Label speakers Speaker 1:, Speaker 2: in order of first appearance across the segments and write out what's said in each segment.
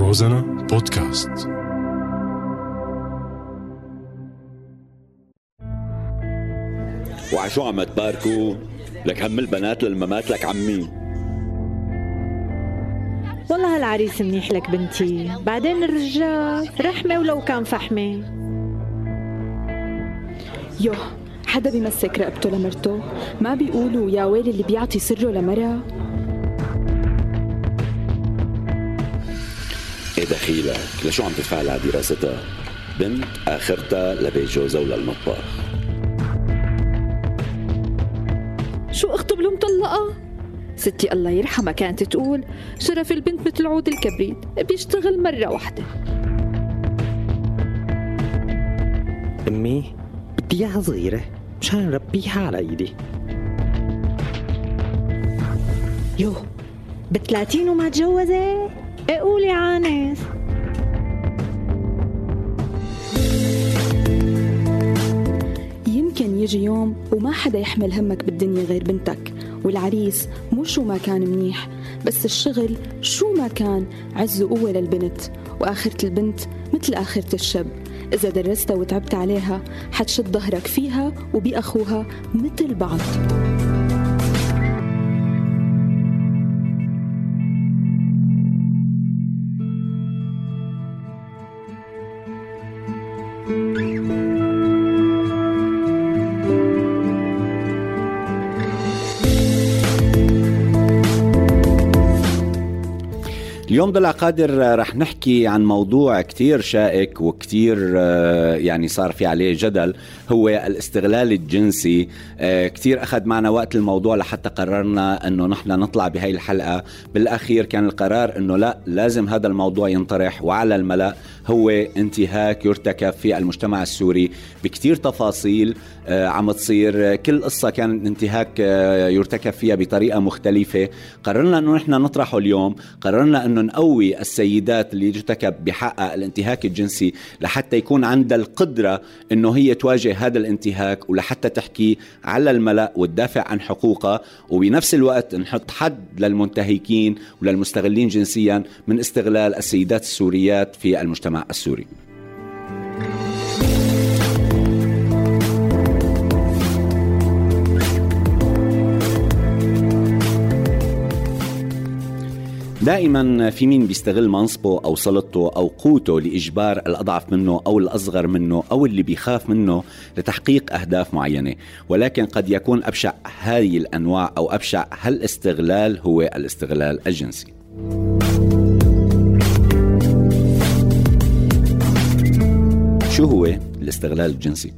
Speaker 1: روزانا بودكاست.
Speaker 2: وعشو عم تباركوا لك هم البنات للممات لك عمي.
Speaker 3: والله هالعريس منيح لك بنتي. بعدين الرجال رحمة ولو كان فحمة.
Speaker 4: يوه حدا بيمسك رقبته لمرته؟ ما بيقولوا يا ويلي اللي بيعطي سره لمرة
Speaker 2: إيه دخيلك لشو عم تدفع لها دراستها؟ بنت آخرتها لبيت جوزها وللمطبخ
Speaker 4: شو أخطب له مطلقة ستي الله يرحمها كانت تقول شرف البنت مثل عود الكبريت بيشتغل مرة واحدة.
Speaker 5: أمي بدي إياها صغيرة مشان نربيها على إيدي.
Speaker 3: يو بثلاثين وما تجوزت؟ قولي عانس.
Speaker 4: يمكن يجي يوم وما حدا يحمل همك بالدنيا غير بنتك والعريس مو شو ما كان منيح بس الشغل شو ما كان عز وقوة للبنت وآخرة البنت مثل آخرة الشب إذا درستها وتعبت عليها حتشد ظهرك فيها وبأخوها مثل بعض.
Speaker 6: اليوم ضلع قادر رح نحكي عن موضوع كتير شائك وكتير آه، يعني صار في عليه جدل هو الاستغلال الجنسي. آه، كتير أخذ معنا وقت الموضوع لحتى قررنا أنه نحن نطلع بهاي الحلقة. بالأخير كان القرار أنه لا لازم هذا الموضوع ينطرح وعلى الملأ هو انتهاك يرتكب في المجتمع السوري بكتير تفاصيل آه، عم تصير. كل قصة كان انتهاك آه، يرتكب فيها بطريقة مختلفة. قررنا أنه نحن نطرحه اليوم. قررنا أنه نقوي السيدات اللي يرتكب بحقها الانتهاك الجنسي لحتى يكون عندها القدرة أنه هي تواجه هذا الانتهاك ولحتى تحكي على الملأ وتدافع عن حقوقها. وبنفس الوقت نحط حد للمنتهكين وللمستغلين جنسيا من استغلال السيدات السوريات في المجتمع السوري. دائما في مين بيستغل منصبه أو سلطته أو قوته لإجبار الأضعف منه أو الأصغر منه أو اللي بيخاف منه لتحقيق أهداف معينة؟ ولكن قد يكون أبشع هذه الأنواع أو أبشع هالاستغلال هو الاستغلال الجنسي. شو هو الاستغلال الجنسي؟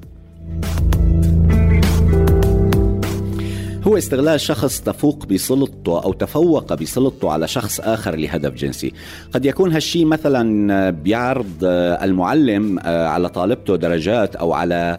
Speaker 6: هو استغلال شخص تفوق بسلطته أو تفوق بسلطته على شخص آخر لهدف جنسي. قد يكون هالشي مثلا بيعرض المعلم على طالبته درجات أو على آه،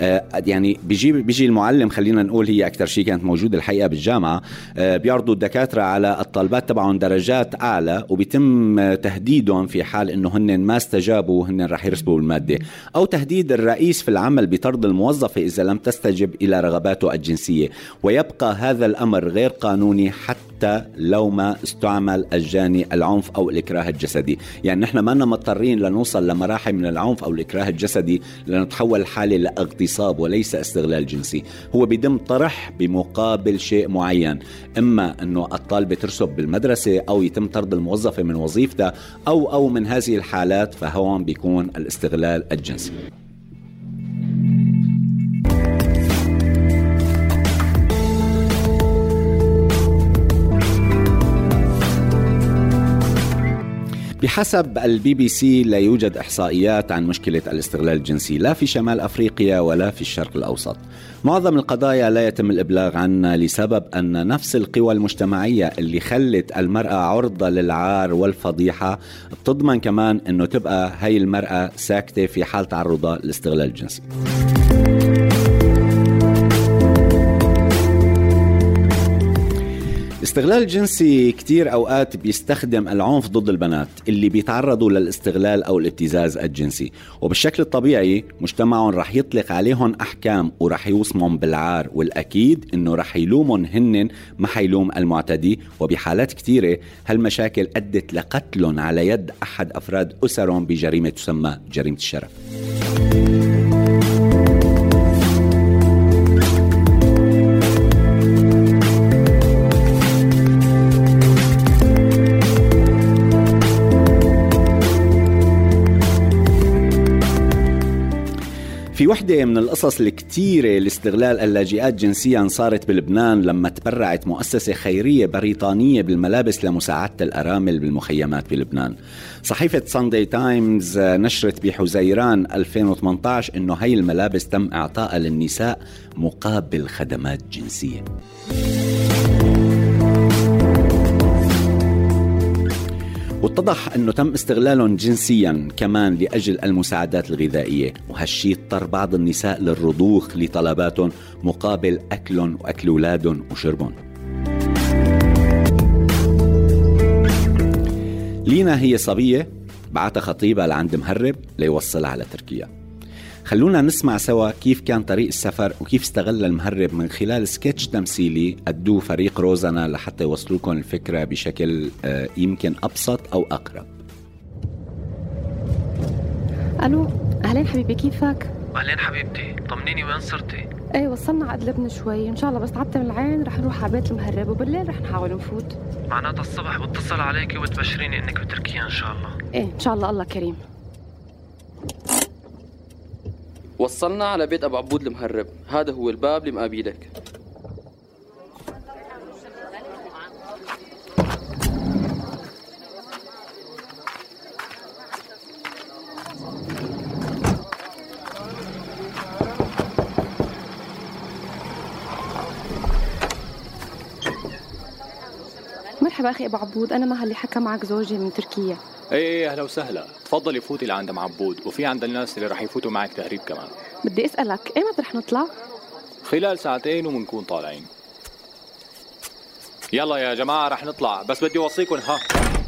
Speaker 6: يعني بيجي بيجي المعلم خلينا نقول هي أكثر شيء كانت موجودة الحقيقة بالجامعة آه، بيعرضوا الدكاترة على الطالبات تبعهم درجات أعلى وبيتم تهديدهم في حال إنه هن ما استجابوا هن رح يرسبوا المادة. أو تهديد الرئيس في العمل بطرد الموظفة إذا لم تستجب إلى رغباته الجنسية. ويبقى هذا الأمر غير قانوني حتى لو ما استعمل الجاني العنف أو الإكراه الجسدي. يعني نحن ما مضطرين لنوصل لمراحل من العنف أو الإكراه الجسدي لنتحول الحالة لاغتصاب وليس استغلال جنسي هو بيتم طرح بمقابل شيء معين. إما أنه الطالبه ترسب بالمدرسة أو يتم طرد الموظفة من وظيفتها أو أو من هذه الحالات فهون بيكون الاستغلال الجنسي. بحسب البي بي سي لا يوجد إحصائيات عن مشكلة الاستغلال الجنسي لا في شمال أفريقيا ولا في الشرق الأوسط. معظم القضايا لا يتم الإبلاغ عنها لسبب أن نفس القوى المجتمعية اللي خلت المرأة عرضة للعار والفضيحة بتضمن كمان إنه تبقى هي المرأة ساكتة في حال تعرضها للاستغلال الجنسي. الاستغلال الجنسي كتير أوقات بيستخدم العنف ضد البنات اللي بيتعرضوا للاستغلال أو الابتزاز الجنسي. وبالشكل الطبيعي مجتمعهم رح يطلق عليهم أحكام ورح يوصمهم بالعار والأكيد إنه رح يلومهم هن ما حيلوم المعتدي. وبحالات كتيرة هالمشاكل أدت لقتلهم على يد أحد أفراد أسرهم بجريمة تسمى جريمة الشرف. في وحدة من القصص الكتيرة لاستغلال اللاجئات جنسيا صارت بلبنان لما تبرعت مؤسسة خيرية بريطانية بالملابس لمساعدة الأرامل بالمخيمات بلبنان. صحيفة ساندي تايمز نشرت بحزيران 2018 أنه هاي الملابس تم إعطائها للنساء مقابل خدمات جنسية. واتضح أنه تم استغلالهم جنسيا كمان لأجل المساعدات الغذائية وهالشي اضطر بعض النساء للرضوخ لطلباتهم مقابل أكلهم وأكل أولادهم وشربهم. لينا هي صبية بعتها خطيبها لعند مهرب ليوصلها على تركيا. خلونا نسمع سوا كيف كان طريق السفر وكيف استغل المهرب من خلال سكتش تمثيلي أدوه فريق روزانا لحتى يوصلوكم الفكرة بشكل آه، يمكن أبسط أو أقرب.
Speaker 4: ألو أهلين حبيبي كيفك؟
Speaker 1: أهلين حبيبتي طمنيني وين صرتي؟
Speaker 4: إيه وصلنا على لبنان شوي. إن شاء الله بس تعبت من العين رح نروح على بيت المهرب وبالليل رح نحاول نفوت.
Speaker 1: معناتها الصبح بتصل عليكي وتبشريني إنك بتركيا إن شاء الله.
Speaker 4: إيه إن شاء الله الله كريم.
Speaker 7: وصلنا على بيت أبو عبود المهرب. هذا هو الباب لمقابيلك
Speaker 4: مرحبا أخي أبو عبود أنا مها اللي حكى معك زوجي من تركيا.
Speaker 8: إيه إيه أهلا وسهلا. تفضلي فوتي لعند معبود وفي عند الناس اللي رح يفوتوا معك تهريب كمان.
Speaker 4: بدي أسألك إيمتى رح نطلع؟
Speaker 8: خلال ساعتين وبنكون طالعين. يلا يا جماعة رح نطلع. بس بدي أوصيكم ها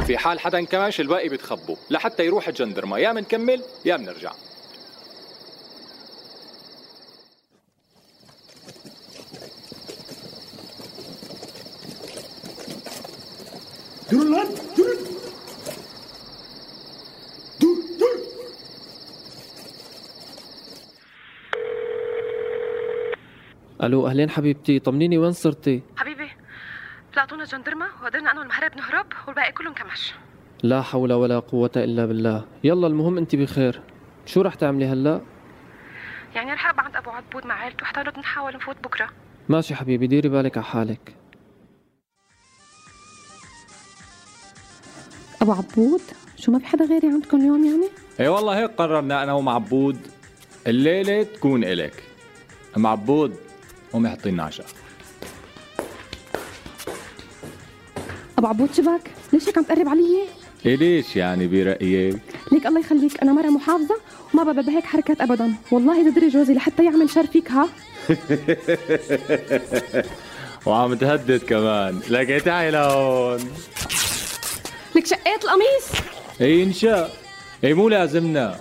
Speaker 8: في حال حدا انكمش الباقي بتخبوا. لحتى يروح الجندرمة يا منكمل يا بنرجع
Speaker 1: ألو أهلين حبيبتي. طمنيني وين صرتي؟
Speaker 9: حبيبي طلعتونا جندرمة وقدرنا أنا والمهرب نهرب والباقي كلهم كمش
Speaker 1: لا حول ولا قوة إلا بالله. يلا المهم انت بخير. شو رح تعملي هلأ؟
Speaker 9: يعني رح ابقى عند أبو عبود مع عيلته حتى نحاول نفوت بكرة.
Speaker 1: ماشي حبيبي ديري بالك على حالك.
Speaker 4: أبو عبود شو ما في حدا غيري عندكم اليوم يعني؟
Speaker 8: إيه والله هيك قررنا أنا ومعبود الليلة تكون إلك. معبود قومي حطي لنا عشاء
Speaker 4: أبو عبود شبك؟ ليش هيك عم تقرب علي؟
Speaker 8: إيه ليش يعني برأيك
Speaker 4: ليك الله يخليك أنا مرة محافظة وما بقبل بهيك حركات ابدا. والله تدري جوزي لحتى يعمل شر فيك ها؟
Speaker 8: وعم تهدد كمان. لك تعي لهون؟
Speaker 4: لك شقيت القميص؟
Speaker 8: اي انشاء اي مو لازمنا.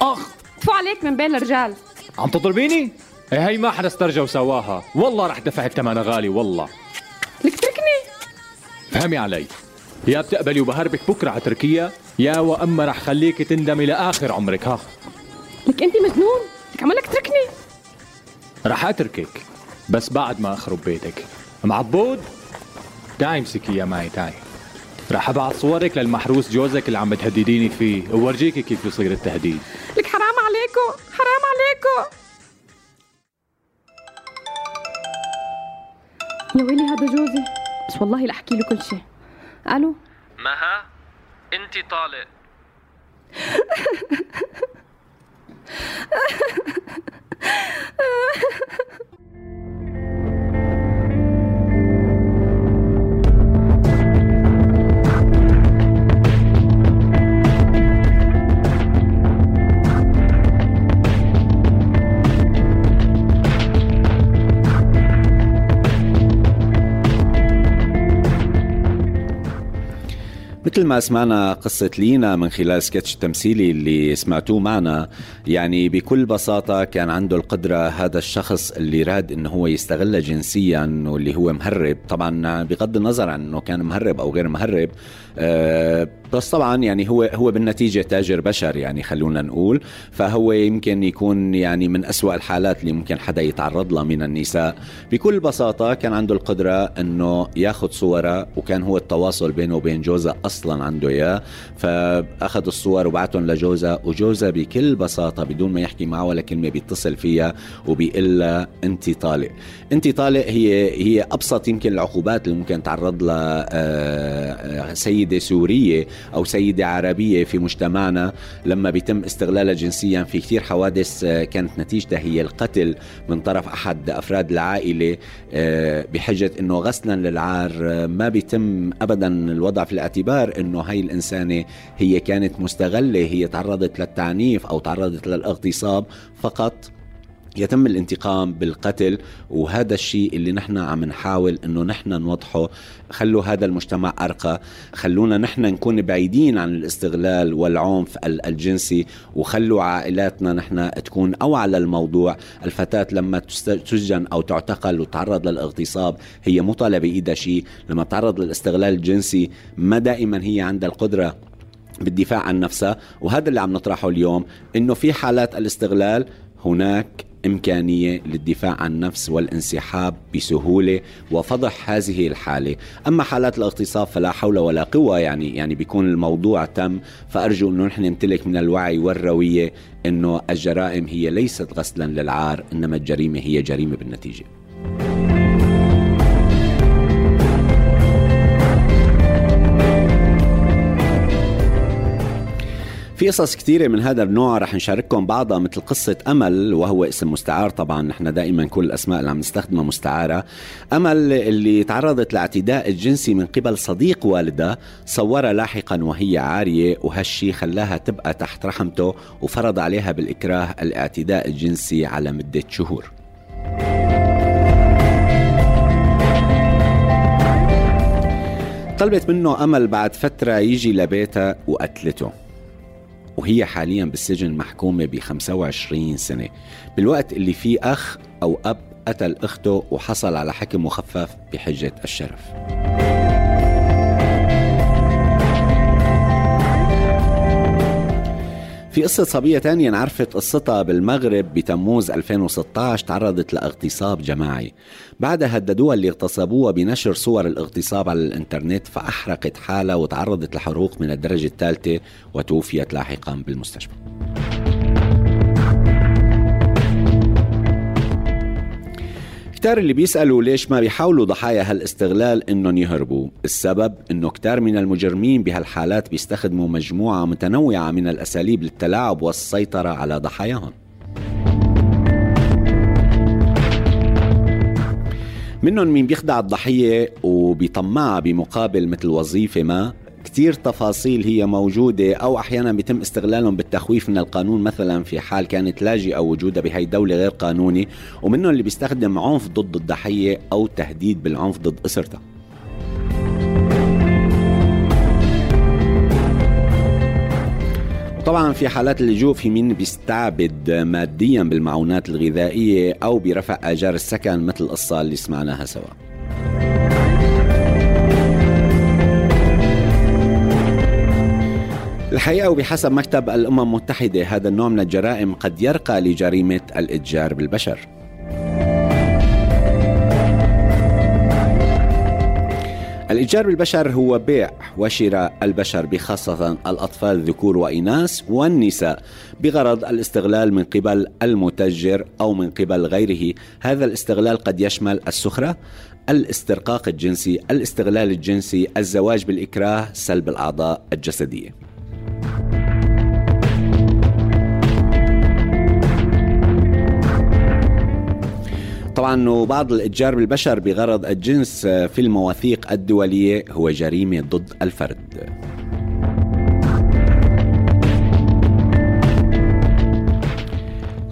Speaker 8: أخ
Speaker 4: فو عليك من بين الرجال.
Speaker 8: عم تضربيني؟ هي ما حدا استرجى وسواها والله رح دفع ثمنها غالي والله.
Speaker 4: لك تركني
Speaker 8: فهمي علي. يا بتقبلي وبهربك بكرة على تركيا. يا وأما رح خليك تندمي لآخر عمرك ها.
Speaker 4: لك انت مجنون؟ لك عمال لك تركني؟
Speaker 8: رح أتركك بس بعد ما أخرب بيتك. معبود؟ تعي امسكي يا معي تعي رح ابعت صورك للمحروس جوزك اللي عم بتهدديني فيه وورجيكي كيف بيصير التهديد.
Speaker 4: لك حرام عليكم حرام عليكم يا ويلي هذا جوزي. بس والله لاحكي له كل شيء. ألو؟
Speaker 1: مها؟ انت طالق.
Speaker 6: مثل ما سمعنا قصة لينا من خلال سكتش التمثيلي اللي سمعتوه معنا يعني بكل بساطة كان عنده القدرة هذا الشخص اللي راد إنه هو يستغلها جنسيا واللي هو مهرب. طبعا بغض النظر عن إنه كان مهرب أو غير مهرب آه، بس طبعا يعني هو هو بالنتيجة تاجر بشر يعني خلونا نقول. فهو يمكن يكون يعني من أسوأ الحالات اللي ممكن حدا يتعرض لها من النساء. بكل بساطة كان عنده القدرة إنه ياخذ صورها وكان هو التواصل بينه وبين جوزها أصلا عنده إياه. فأخذ الصور وبعتهم لجوزها وجوزها بكل بساطة بدون ما يحكي معه ولا كلمة بيتصل فيها وبيقول لها انت طالق. انت طالق هي هي أبسط يمكن العقوبات اللي ممكن تعرض لها آه، آه، أو سيدة عربية في مجتمعنا لما بيتم استغلالها جنسيا في كثير حوادث آه، كانت نتيجتها هي القتل من طرف أحد أفراد العائلة بحجة إنه غسلا للعار ما بيتم ابدا الوضع في الاعتبار إنه هاي الإنسانة هي كانت مستغلة هي تعرضت للتعنيف أو تعرضت للإغتصاب فقط. يتم الانتقام بالقتل وهذا الشيء اللي نحن عم نحاول إنه نحن نوضحه. خلوا هذا المجتمع أرقى. خلونا نحن نكون بعيدين عن الاستغلال والعنف الجنسي وخلوا عائلاتنا نحن تكون أوعى للموضوع. الفتاة لما تسجن أو تعتقل وتعرض للاغتصاب هي مو طالبة بإيدها شيء. لما تعرض للاستغلال الجنسي ما دائما هي عندها القدرة بالدفاع عن نفسها. وهذا اللي عم نطرحه اليوم إنه في حالات الاستغلال هناك إمكانية للدفاع عن النفس والانسحاب بسهولة وفضح هذه الحالة. أما حالات الاغتصاب فلا حول ولا قوة يعني يعني بيكون الموضوع تم. فأرجو أنه نحن نمتلك من الوعي والروية أنه الجرائم هي ليست غسلا للعار إنما الجريمة هي جريمة بالنتيجة. في قصص كثيرة من هذا النوع رح نشارككم بعضها مثل قصة أمل وهو اسم مستعار طبعا نحن دائما كل الأسماء اللي عم نستخدمها مستعارة. أمل اللي تعرضت لاعتداء الجنسي من قبل صديق والدها صورها لاحقا وهي عارية وهالشي خلاها تبقى تحت رحمته وفرض عليها بالإكراه الاعتداء الجنسي على مدة شهور. طلبت منه أمل بعد فترة يجي لبيتها وقتلته. وهي حاليا بالسجن محكومة ب 25 سنة. بالوقت اللي فيه أخ أو أب قتل أخته وحصل على حكم مخفف بحجة الشرف. في قصة صبية تانية انعرفت قصتها بالمغرب بتموز 2016 تعرضت لاغتصاب جماعي. بعدها هددوها اللي اغتصبوها بنشر صور الاغتصاب على الإنترنت فأحرقت حالها وتعرضت لحروق من الدرجة الثالثة وتوفيت لاحقا بالمستشفى. كتار اللي بيسألوا ليش ما بيحاولوا ضحايا هالاستغلال إنهم يهربوا. السبب إنه كتار من المجرمين بهالحالات بيستخدموا مجموعة متنوعة من الأساليب للتلاعب والسيطرة على ضحاياهم. منهم مين بيخدع الضحية وبيطمعها بمقابل مثل وظيفة ما كتير تفاصيل هي موجودة أو أحيانا بيتم استغلالهم بالتخويف من القانون مثلا في حال كانت لاجئة وجودها بهي الدولة غير قانوني ومنهم اللي بيستخدم عنف ضد الضحية أو تهديد بالعنف ضد أسرتها. طبعا في حالات اللجوء في مين بيستعبد ماديا بالمعونات الغذائية أو برفع آجار السكن مثل القصة اللي سمعناها سوا. الحقيقة وبحسب مكتب الأمم المتحدة هذا النوع من الجرائم قد يرقى لجريمة الإتجار بالبشر. الإتجار بالبشر هو بيع وشراء البشر بخاصة الأطفال ذكور وإناث والنساء بغرض الاستغلال من قبل المتجر أو من قبل غيره. هذا الاستغلال قد يشمل السخرة الاسترقاق الجنسي الاستغلال الجنسي الزواج بالإكراه سلب الأعضاء الجسدية. طبعا وبعض الإتجار بالبشر بغرض الجنس في المواثيق الدولية هو جريمة ضد الفرد.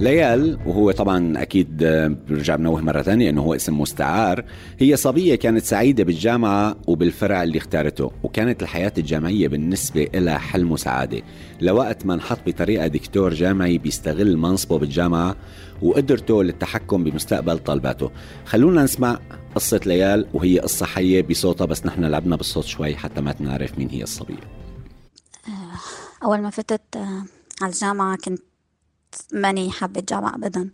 Speaker 6: ليال وهو طبعا أكيد آه، برجع بنوه مرة ثانية إنه هو اسم مستعار هي صبية كانت سعيدة بالجامعة وبالفرع اللي اختارته وكانت الحياة الجامعية بالنسبة لها حلم وسعادة لوقت ما انحط بطريقة دكتور جامعي بيستغل منصبه بالجامعة وقدرته للتحكم بمستقبل طالباته خلونا نسمع قصة ليال وهي قصة حية بصوتها بس نحن لعبنا بالصوت شوي حتى ما تنعرف مين هي الصبية.
Speaker 10: أول ما فتت آه، على الجامعة كنت ماني حابة الجامعة أبدا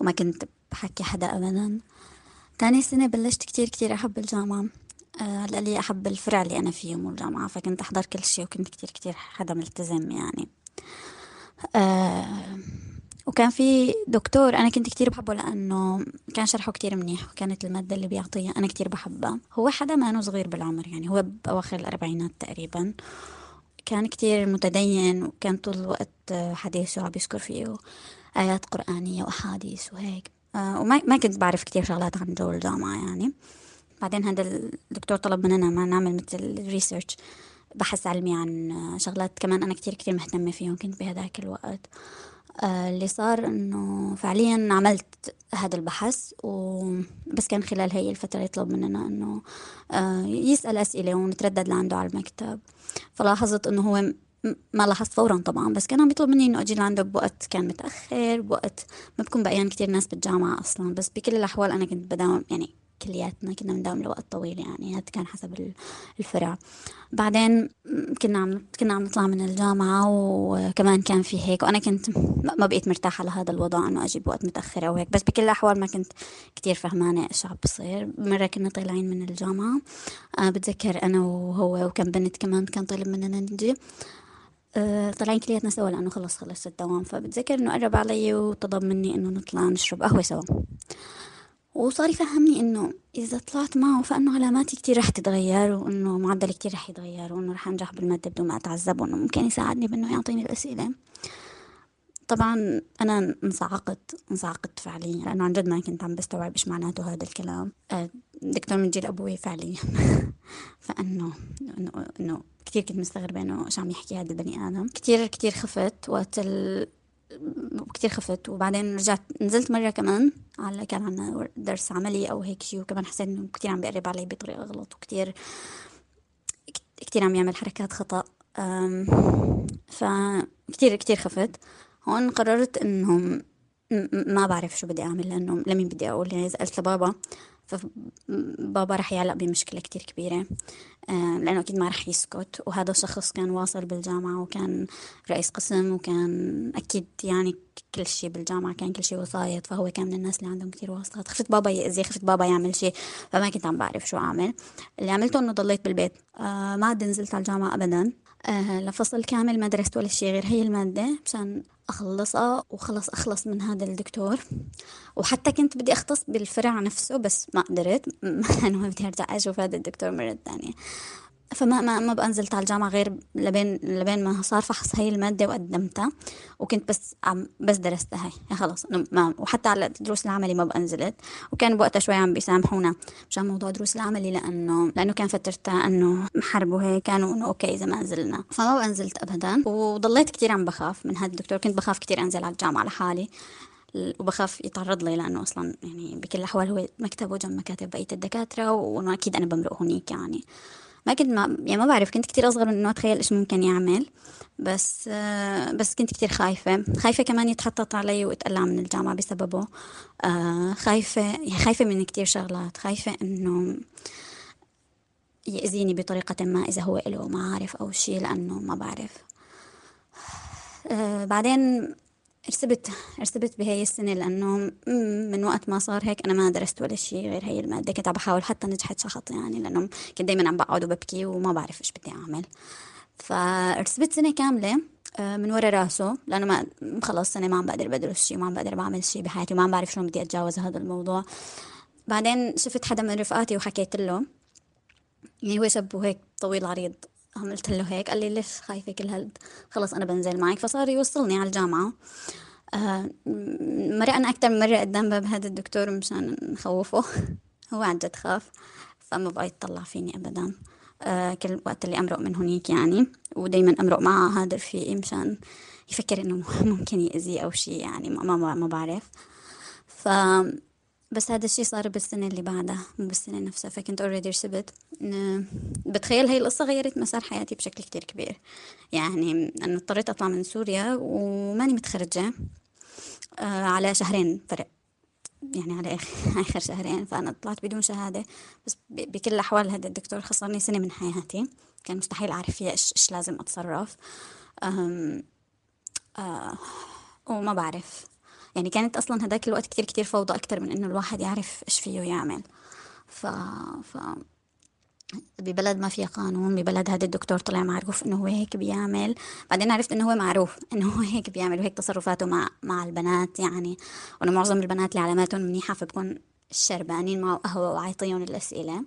Speaker 10: وما كنت بحكي حدا أبدا. تاني سنة بلشت كتير كتير أحب الجامعة. آه، على القليل أحب الفرع اللي أنا فيه مو الجامعة فكنت أحضر كل شيء وكنت كتير كتير حدا ملتزم يعني. آه، وكان في دكتور أنا كنت كتير بحبه لأنه كان شرحه كتير منيح وكانت المادة اللي بيعطيها أنا كتير بحبها. هو حدا ما صغير بالعمر يعني هو بأواخر الأربعينات تقريبا. كان كتير متدين وكان طول الوقت حديثه عم يذكر فيه آيات قرآنية وأحاديث وهيك. آه، وما ما كنت بعرف كتير شغلات عن جو الجامعة يعني. بعدين هذا الدكتور طلب مننا ما نعمل مثل ريسيرش بحث علمي عن شغلات كمان أنا كتير كتير مهتمة فيهم كنت بهذاك الوقت. اللي صار إنه فعليا عملت هذا البحث وبس كان خلال هي الفترة يطلب مننا إنه آه، يسأل أسئلة ونتردد لعنده على المكتب. فلاحظت إنه هو ما لاحظت فورا طبعا بس كان عم يطلب مني إنه أجي لعنده بوقت كان متأخر بوقت ما بكون بقيان كتير ناس بالجامعة أصلا. بس بكل الأحوال أنا كنت بداوم يعني كلياتنا كنا بنداوم لوقت طويل يعني هذا كان حسب الفرع. بعدين كنا عم كنا عم نطلع من الجامعة وكمان كان في هيك وأنا كنت ما بقيت مرتاحة لهذا الوضع إنه أجي بوقت متأخر أو هيك بس بكل الأحوال ما كنت كتير فهمانة إيش عم بصير. مرة كنا طالعين من الجامعة أنا بتذكر أنا وهو وكم بنت كمان كان طالب مننا نجي. أه طالعين كلياتنا سوا لأنه خلص خلص الدوام. فبتذكر إنه قرب علي وطلب مني إنه نطلع نشرب قهوة سوا. وصار يفهمني إنه إذا طلعت معه فإنه علاماتي كتير رح تتغير وإنه معدلي كتير رح يتغير وإنه رح أنجح بالمادة بدون ما أتعذب وإنه ممكن يساعدني بإنه يعطيني الأسئلة. طبعا أنا انصعقت انصعقت فعليا لأنه عن جد ما كنت عم بستوعب إيش معناته هذا الكلام. آه، دكتور من جيل أبوي فعليا. فإنه إنه إنه كثير كنت مستغربة إنه إيش عم يحكي هذا البني آدم. كثير كثير خفت وقت ال... كتير خفت. وبعدين رجعت نزلت مرة كمان على كان عنا درس عملي أو هيك شيء وكمان حسيت إنه كتير عم بيقرب علي بطريقة غلط وكتير كتير عم يعمل حركات خطأ. فكتير كتير خفت. هون قررت إنه ما بعرف شو بدي أعمل لأنه لمين بدي أقول؟ يعني سألت لبابا فبابا رح يعلق بمشكلة كتير كبيرة آه، لأنه أكيد ما رح يسكت. وهذا الشخص كان واصل بالجامعة وكان رئيس قسم وكان أكيد يعني كل شيء بالجامعة كان كل شيء وسايط فهو كان من الناس اللي عندهم كتير واسطات خفت بابا يأذي خفت بابا يعمل شيء فما كنت عم بعرف شو أعمل. اللي عملته إنه ضليت بالبيت. آه ما عاد نزلت على الجامعة أبدا. آه لفصل كامل ما درست ولا شيء غير هي المادة مشان أخلصها وخلص أخلص من هذا الدكتور. وحتى كنت بدي أختص بالفرع نفسه بس ما قدرت. ما بدي أرجع أشوف هذا الدكتور مرة ثانية. فما ما ما بقى نزلت على الجامعة غير لبين لبين ما صار فحص هاي المادة وقدمتها وكنت بس عم بس درستها هاي يعني خلص ما وحتى على دروس العملي ما بقى نزلت. وكان بوقتها شوي عم بيسامحونا مشان موضوع دروس العملي لأنه لأنه كان فترتها إنه محرب وهيك كانوا إنه okay إذا ما نزلنا. فما بقى نزلت أبدا. وضليت كتير عم بخاف من هذا الدكتور. كنت بخاف كتير أنزل على الجامعة لحالي. وبخاف يتعرض لي لأنه أصلا يعني بكل الأحوال هو مكتبه جنب مكاتب بقية الدكاترة وأنا أكيد أنا بمرق هونيك يعني. ما كنت ما يعني ما بعرف كنت كتير أصغر من إنه أتخيل إيش ممكن يعمل. بس آه بس كنت كتير خايفة. خايفة كمان يتحطط علي واتقلع من الجامعة بسببه. آه خايفة يعني خايفة من كتير شغلات. خايفة إنه يأذيني بطريقة ما إذا هو له معارف أو شيء لأنه ما بعرف. آه بعدين رسبت رسبت بهاي السنة لأنه من وقت ما صار هيك أنا ما درست ولا شيء غير هي المادة. كنت عم بحاول حتى نجحت شخط يعني لأنه كنت دايما عم بقعد وببكي وما بعرف إيش بدي أعمل. فرسبت سنة كاملة آه، من ورا راسه لأنه ما خلص سنة ما عم بقدر بدرس شيء ما عم بقدر بعمل شيء بحياتي وما عم بعرف شلون بدي أتجاوز هذا الموضوع. بعدين شفت حدا من رفقاتي وحكيت له يعني هو شاب وهيك طويل عريض. عملت له هيك قال لي ليش خايفة كل هالد خلص أنا بنزل معك. فصار يوصلني على الجامعة. آه مرقنا أكتر من مرة قدام باب هذا الدكتور مشان نخوفه. هو عن جد خاف فما بقى يطلع فيني أبدا. آه كل وقت اللي أمرق من هونيك يعني. ودايما أمرق معه هذا رفيقي مشان يفكر إنه ممكن يأذيه أو شيء يعني ما ما, ما بعرف. ف بس هذا الشيء صار بالسنة اللي بعدها مو بالسنة نفسها فكنت already رسبت بتخيل هاي القصة غيرت مسار حياتي بشكل كتير كبير. يعني أنا اضطريت أطلع من سوريا وماني متخرجة آه، على شهرين فرق. يعني على آخر شهرين فأنا طلعت بدون شهادة. بس بكل الأحوال هذا الدكتور خسرني سنة من حياتي. كان مستحيل أعرف فيها إيش, إيش لازم أتصرف. أم آه وما بعرف. يعني كانت أصلا هذاك الوقت كتير كتير فوضى أكتر من إنه الواحد يعرف إيش فيه يعمل ف... ف... ببلد ما فيها قانون ببلد هذا الدكتور طلع معروف إنه هو هيك بيعمل. بعدين عرفت إنه هو معروف إنه هو هيك بيعمل وهيك تصرفاته مع مع البنات يعني. وانه معظم البنات اللي علاماتهم منيحة فبكون شربانين معه قهوه وعايطيهم الأسئلة.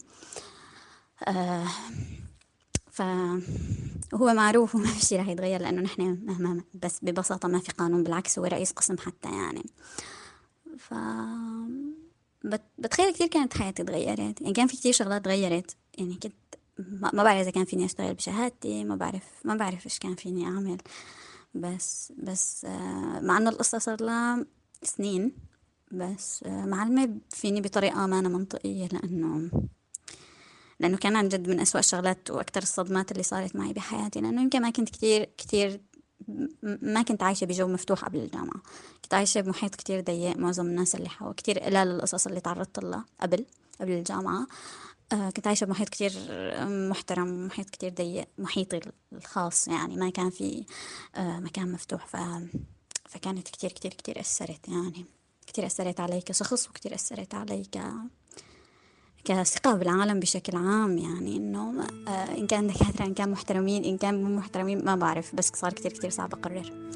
Speaker 10: آه ف وهو معروف وما في شيء رح يتغير لأنه نحن مهما بس ببساطة ما في قانون بالعكس هو رئيس قسم حتى يعني. ف بتخيل كثير كانت حياتي تغيرت. يعني كان في كثير شغلات تغيرت. يعني كنت ما بعرف إذا كان فيني أشتغل بشهادتي ما بعرف ما بعرف إيش كان فيني أعمل. بس بس آه، مع إنه القصة صار لها سنين بس آه، معلمة فيني بطريقة ما أنا منطقية لأنه لأنه كان عن جد من أسوأ الشغلات وأكثر الصدمات اللي صارت معي بحياتي لأنه يمكن ما كنت كتير كتير ما كنت عايشة بجو مفتوح قبل الجامعة. كنت عايشة بمحيط كتير ضيق معظم الناس اللي حوا كتير قلال القصص اللي تعرضت لها قبل قبل الجامعة. آه كنت عايشة بمحيط كتير محترم محيط كتير ضيق محيطي الخاص يعني ما كان في آه مكان مفتوح. ف... فكانت كتير كتير كتير أثرت يعني كتير أثرت علي كشخص وكتير أثرت علي ك كثقة بالعالم بشكل عام يعني إنه آه إن كان دكاترة إن كان محترمين إن كان مو محترمين ما بعرف بس صار كتير كتير صعب أقرر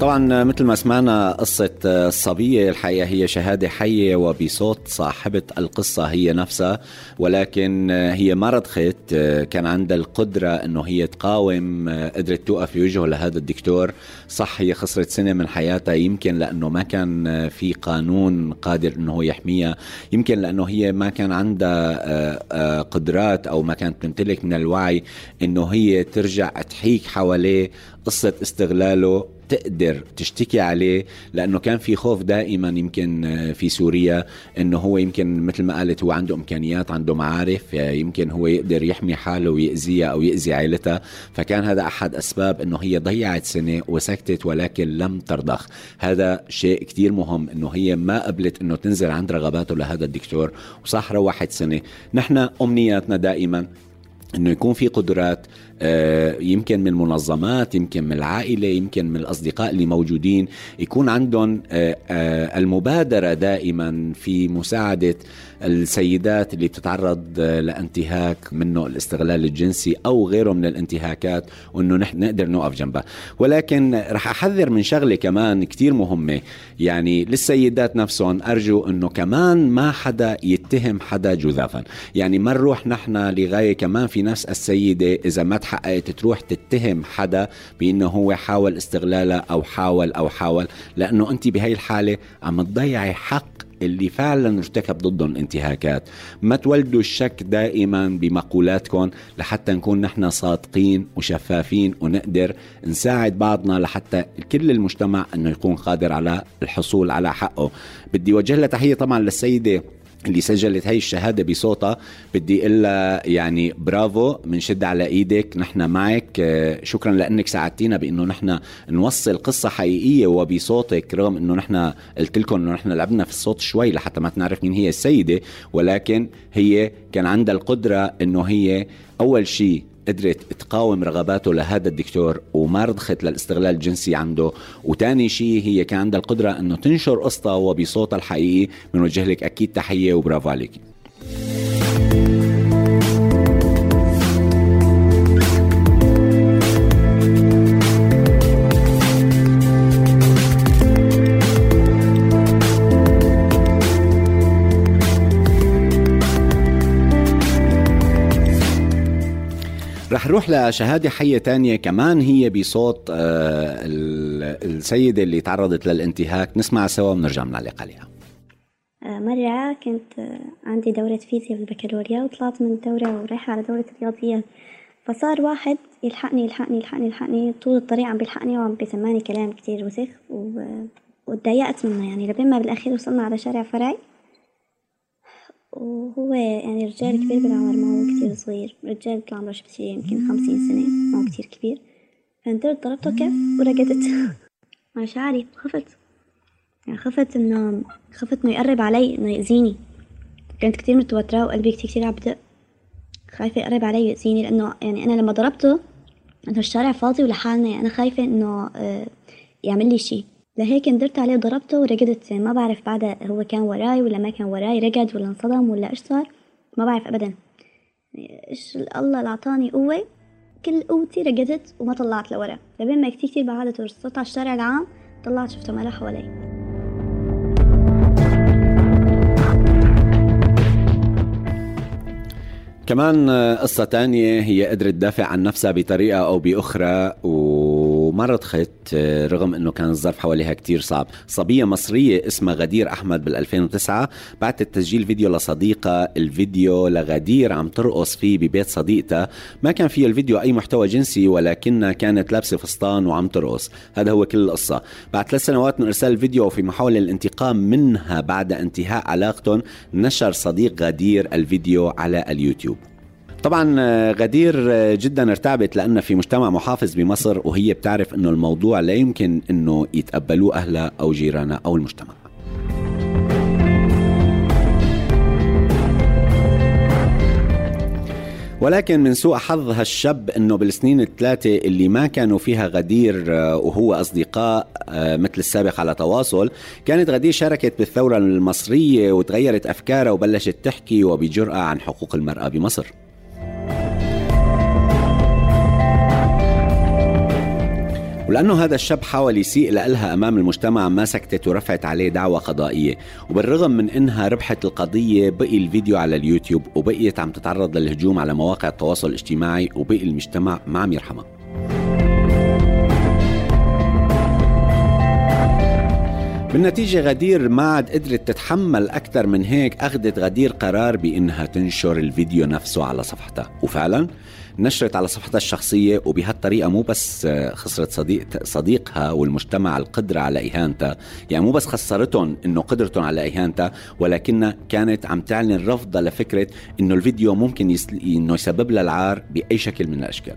Speaker 6: طبعا مثل ما سمعنا قصة الصبية الحقيقة هي شهادة حية وبصوت صاحبة القصة هي نفسها ولكن هي ما رضخت. كان عندها القدرة إنه هي تقاوم قدرت توقف بوجهه لهذا الدكتور. صح هي خسرت سنة من حياتها يمكن لأنه ما كان في قانون قادر إنه يحميها. يمكن لأنه هي ما كان عندها قدرات أو ما كانت تمتلك من الوعي إنه هي ترجع تحيك حواليه قصة استغلاله تقدر تشتكي عليه لأنه كان في خوف دائما يمكن آه، في سوريا إنه هو يمكن مثل ما قالت هو عنده إمكانيات عنده معارف يمكن هو يقدر يحمي حاله ويأذيها أو يأذي عائلتها فكان هذا أحد أسباب إنه هي ضيعت سنة وسكتت ولكن لم ترضخ. هذا شيء كتير مهم إنه هي ما قبلت إنه تنزل عند رغباته لهذا الدكتور وصح روحت سنة. نحن أمنياتنا دائما إنه يكون في قدرات آه، يمكن من منظمات يمكن من العائلة يمكن من الأصدقاء اللي موجودين يكون عندهم آه، آه، المبادرة دائما في مساعدة السيدات اللي بتتعرض لانتهاك منه الاستغلال الجنسي أو غيره من الانتهاكات وإنه نحن نقدر نوقف جنبها. ولكن رح أحذر من شغلة كمان كتير مهمة. يعني للسيدات نفسهم أرجو إنه كمان ما حدا يتهم حدا جذافا. يعني ما نروح نحن لغاية كمان في نفس السيدة إذا ما تحققت تروح تتهم حدا بإنه هو حاول استغلالها أو حاول أو حاول لأنه أنت بهي الحالة عم تضيعي حق اللي فعلا ارتكب ضدهم انتهاكات. ما تولدوا الشك دائما بمقولاتكم لحتى نكون نحن صادقين وشفافين ونقدر نساعد بعضنا لحتى كل المجتمع إنه يكون قادر على الحصول على حقه. بدي وجه لها تحية طبعا للسيدة اللي سجلت هاي الشهادة بصوتها بدي أقول يعني برافو بنشد على إيدك نحن معك. آه، شكرا لأنك ساعدتينا بإنه نحن نوصل قصة حقيقية وبصوتك رغم إنه نحن قلت لكم إنه نحن لعبنا في الصوت شوي لحتى ما تنعرف مين هي السيدة ولكن هي كان عندها القدرة إنه هي أول شيء قدرت تقاوم رغباته لهذا الدكتور وما رضخت للاستغلال الجنسي عنده. وتاني شيء هي كان عندها القدرة إنه تنشر قصتها وبصوتها الحقيقي. بنوجه لك أكيد تحية وبرافو عليك. رح نروح لشهادة حية تانية. كمان هي بصوت آه، السيدة اللي تعرضت للانتهاك. نسمع سوا ونرجع بنعلق عليها
Speaker 11: آه، مرة كنت عندي دورة فيزياء بالبكالوريا وطلعت من الدورة ورايحة على دورة رياضيات فصار واحد يلحقني يلحقني يلحقني يلحقني. طول الطريق عم بيلحقني وعم بيسمعني كلام كتير وسخ و... وتضايقت منه يعني. لبين ما بالأخير وصلنا على شارع فرعي وهو يعني رجال كبير بالعمر ما هو كتير صغير. رجال بيطلع عمره شي يمكن خمسين سنة ما هو كتير كبير. فنزلت ضربته كف ورقدت مشاعري خفت. يعني خفت إنه خفت إنه يقرب علي إنه يأذيني. كنت كتير متوترة وقلبي كتير كتير عم بدق. خايفة يقرب علي ويأذيني لأنه يعني أنا لما ضربته إنه الشارع فاضي ولحالنا يعني أنا خايفة إنه آه، يعمل لي شي. لهيك ندرت عليه وضربته ورقدت ما بعرف بعدها هو كان وراي ولا ما كان وراي رقد ولا انصدم ولا إيش صار ما بعرف أبدا. يعني إيش الله اللي أعطاني قوة كل قوتي رقدت وما طلعت لورا. لبين ما كتير كتير بعدت وصلت على الشارع العام طلعت شفته ما حوالي
Speaker 6: كمان قصة تانية هي قدرت تدافع عن نفسها بطريقة أو بأخرى وما رضخت رغم أنه كان الظرف حواليها كتير صعب. صبية مصرية اسمها غدير أحمد بال 2009 بعتت تسجيل فيديو لصديقة الفيديو لغدير عم ترقص فيه ببيت صديقتها. ما كان فيه الفيديو أي محتوى جنسي ولكنها كانت لابسة فستان وعم ترقص. هذا هو كل القصة. بعد ثلاث سنوات من إرسال الفيديو وفي محاولة للانتقام منها بعد انتهاء علاقتهم نشر صديق غدير الفيديو على اليوتيوب. طبعا آه، غدير آه، جدا ارتعبت لأن في مجتمع محافظ بمصر وهي بتعرف أنه الموضوع لا يمكن أنه يتقبلوه أهلها أو جيرانها أو المجتمع. ولكن من سوء حظ هالشاب إنه بالسنين الثلاثة اللي ما كانوا فيها غدير آه، وهو أصدقاء مثل السابق على تواصل كانت غدير شاركت بالثورة المصرية وتغيرت أفكارها وبلشت تحكي وبجرأة عن حقوق المرأة بمصر. ولأنه هذا الشاب حاول يسيء لها أمام المجتمع ما سكتت ورفعت عليه دعوة قضائية. وبالرغم من إنها ربحت القضية بقي الفيديو على اليوتيوب وبقيت عم تتعرض للهجوم على مواقع التواصل الاجتماعي وبقي المجتمع ما عم يرحمها. بالنتيجة غدير ما عاد قدرت تتحمل أكثر من هيك أخذت غدير قرار بإنها تنشر الفيديو نفسه على صفحتها. وفعلا نشرت على صفحتها الشخصية وبهالطريقة مو بس خسرت صديق صديقها والمجتمع القدرة على إهانتها. يعني مو بس خسرتهم إنه قدرتهم على إهانتها ولكنها كانت عم تعلن رفضها لفكرة إنه الفيديو ممكن يس... إنه يسبب لها العار بأي شكل من الأشكال.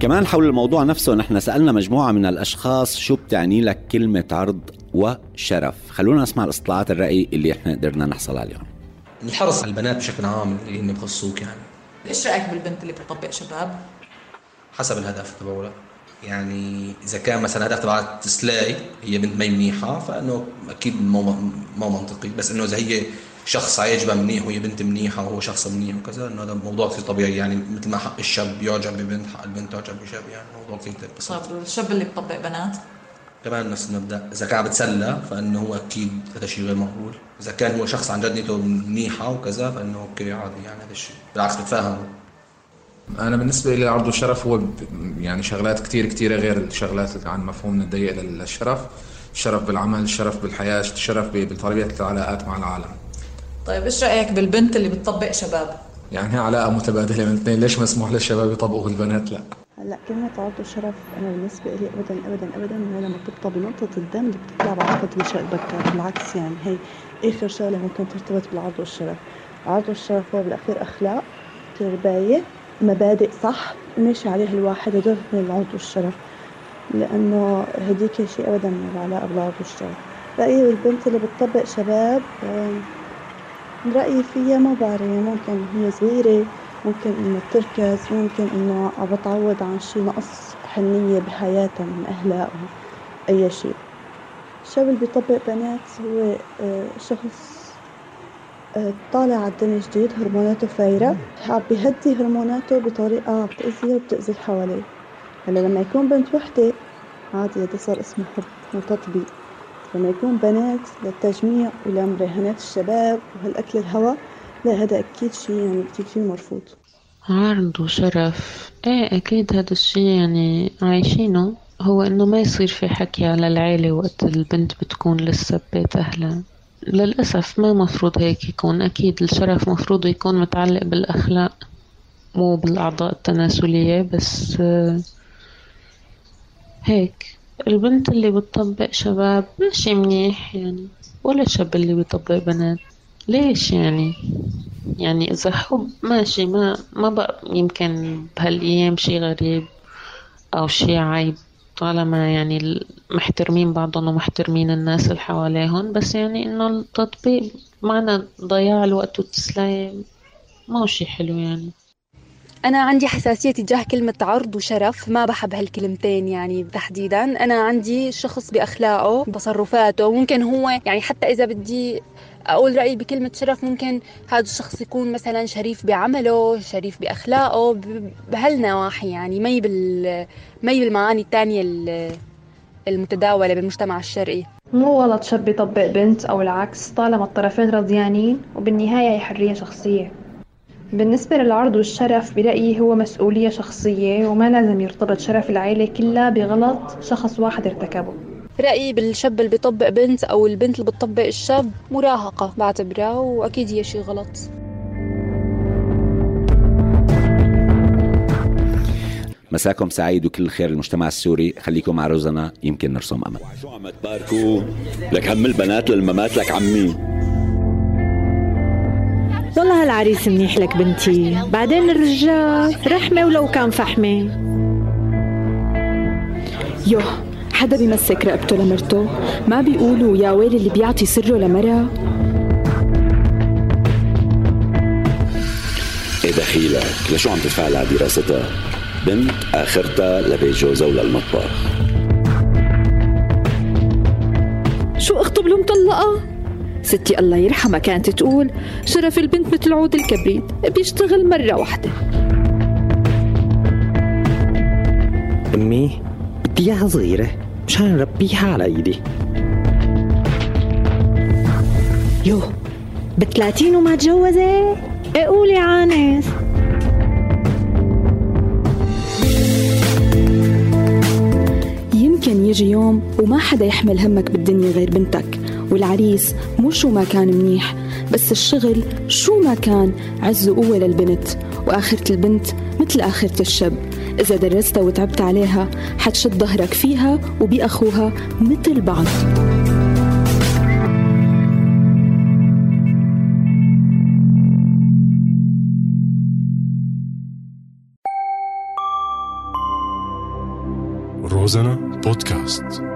Speaker 6: كمان حول الموضوع نفسه نحن سألنا مجموعة من الأشخاص شو بتعني لك كلمة عرض وشرف. خلونا نسمع الاستطلاعات الرأي اللي إحنا قدرنا نحصل عليهم
Speaker 12: الحرص على البنات بشكل عام اللي هن بخصوك يعني.
Speaker 13: إيش رأيك بالبنت اللي بتطبق شباب؟
Speaker 12: حسب الهدف تبعولها. يعني إذا كان مثلا هدف تبع سلاي هي بنت ما منيحه فإنه أكيد ما منطقي. بس إنه إذا هي شخص عاجبها منيح وهي بنت منيحة وهو شخص منيح وكذا إنه هذا موضوع كثير طبيعي. يعني مثل ما حق الشاب يعجب ببنت حق البنت تعجب بشاب يعني موضوع كثير
Speaker 13: بسيط طيب الشاب اللي بيطبق بنات؟
Speaker 12: كمان نفس المبدا إذا كان عم بتسلى فإنه هو أكيد هذا شيء غير مقبول. إذا كان هو شخص عن جد نيته منيحة وكذا فإنه أوكي عادي يعني هذا الشيء. بالعكس بتفاهم
Speaker 14: أنا بالنسبة لي عرض الشرف هو يعني شغلات كثير كثيره غير الشغلات عن مفهومنا الضيق للشرف. الشرف بالعمل الشرف بالحياة الشرف بطريقه العلاقات مع العالم.
Speaker 13: طيب إيش رأيك بالبنت اللي بتطبق شباب؟
Speaker 14: يعني هي علاقة متبادلة من اثنين. ليش مسموح للشباب يطبقوا البنات لا.
Speaker 15: هلا كلمة عرض الشرف أنا بالنسبة لي أبدا أبدا أبدا. هي لما بتبقى بنقطة الدم اللي بتطلع بعلاقة النشاء البكر بالعكس يعني هي آخر شغلة ممكن ترتبط بالعرض والشرف. العرض والشرف هو بالأخير أخلاق ترباية مبادئ صح ماشي عليها الواحد هدول من العرض والشرف. لأنه هديك شيء أبدا من العلاقة بالعرض والشرف. رأيي بالبنت اللي بتطبق شباب رأيي فيها ما بعرف ممكن هي صغيرة ممكن إنه تركز ممكن إنه بتعوض عن شي نقص حنية بحياتها من أهلها أو أي شي. الشاب اللي بيطبق بنات؟ هو آه، شخص آه، طالع على الدنيا جديد هرموناته فايرة. حاب يهدي هرموناته بطريقة بتأذيه وبتأذي اللي حواليه. هلا لما يكون بنت وحدة عادي هذا صار اسمه حب وتطبيق لما يكون بنات للتجميع ولمراهنات الشباب وهالأكل الهوا لا هذا أكيد شيء يعني كتير كتير مرفوض.
Speaker 16: عرض وشرف. إيه أكيد هذا الشي يعني عايشينه. هو إنه ما يصير في حكي على العيلة وقت البنت بتكون لسه ببيت أهلها. للأسف ما مفروض هيك يكون. أكيد الشرف مفروض يكون متعلق بالأخلاق مو بالأعضاء التناسلية بس آه، هيك. البنت اللي بتطبق شباب ماشي منيح يعني ولا الشاب اللي بيطبق بنات. ليش يعني؟ يعني إذا حب ماشي ما ما بقى يمكن بهالأيام شي غريب أو شي عيب طالما يعني محترمين بعضهم ومحترمين الناس اللي حواليهم بس يعني إنه التطبيق معنى ضياع الوقت والتسلاية ما هو شي حلو يعني.
Speaker 17: أنا عندي حساسية تجاه كلمة عرض وشرف ما بحب هالكلمتين يعني تحديدا. أنا عندي شخص بأخلاقه بتصرفاته ممكن هو يعني حتى إذا بدي أقول رأيي بكلمة شرف ممكن هذا الشخص يكون مثلا شريف بعمله شريف بأخلاقه بهالنواحي يعني ما بال ما بالمعاني الثانية المتداولة بالمجتمع الشرقي.
Speaker 18: مو غلط شاب يطبق بنت أو العكس طالما الطرفين رضيانين وبالنهاية هي حرية شخصية. بالنسبة للعرض والشرف برأيي هو مسؤولية شخصية وما لازم يرتبط شرف العيلة كلها بغلط شخص واحد ارتكبه.
Speaker 17: رأيي بالشاب اللي بيطبق بنت أو البنت اللي بتطبق الشاب مراهقة بعتبرها وأكيد هي شي غلط.
Speaker 6: مساكم سعيد وكل خير المجتمع السوري. خليكم مع روزنا يمكن نرسم أمل.
Speaker 2: شو عم تباركوا؟ لك هم البنات للممات لك عمي.
Speaker 3: والله هالعريس منيح لك بنتي. بعدين الرجال رحمة ولو كان فحمة.
Speaker 4: يوه حدا بيمسك رقبته لمرته؟ ما بيقولوا يا ويلي اللي بيعطي سره لمرة
Speaker 2: إيه دخيلك؟ لشو عم تدفع على دراستها؟ بنت آخرتها لبيت جوزها وللمطبخ
Speaker 3: شو أخطب له مطلقة؟ ستي الله يرحمها كانت تقول. شرف البنت مثل عود الكبريت بيشتغل مرة واحدة.
Speaker 5: أمي بدي إياها صغيرة مشان نربيها على إيدي
Speaker 3: يو بثلاثين وما تجوزت؟ قولي عانس.
Speaker 4: يمكن يجي يوم وما حدا يحمل همك بالدنيا غير بنتك. والعريس مو شو ما كان منيح بس الشغل شو ما كان عز وقوة للبنت وآخرة البنت مثل آخرة الشب إذا درستها وتعبت عليها حتشد ظهرك فيها وبأخوها مثل بعض.
Speaker 19: روزانا بودكاست.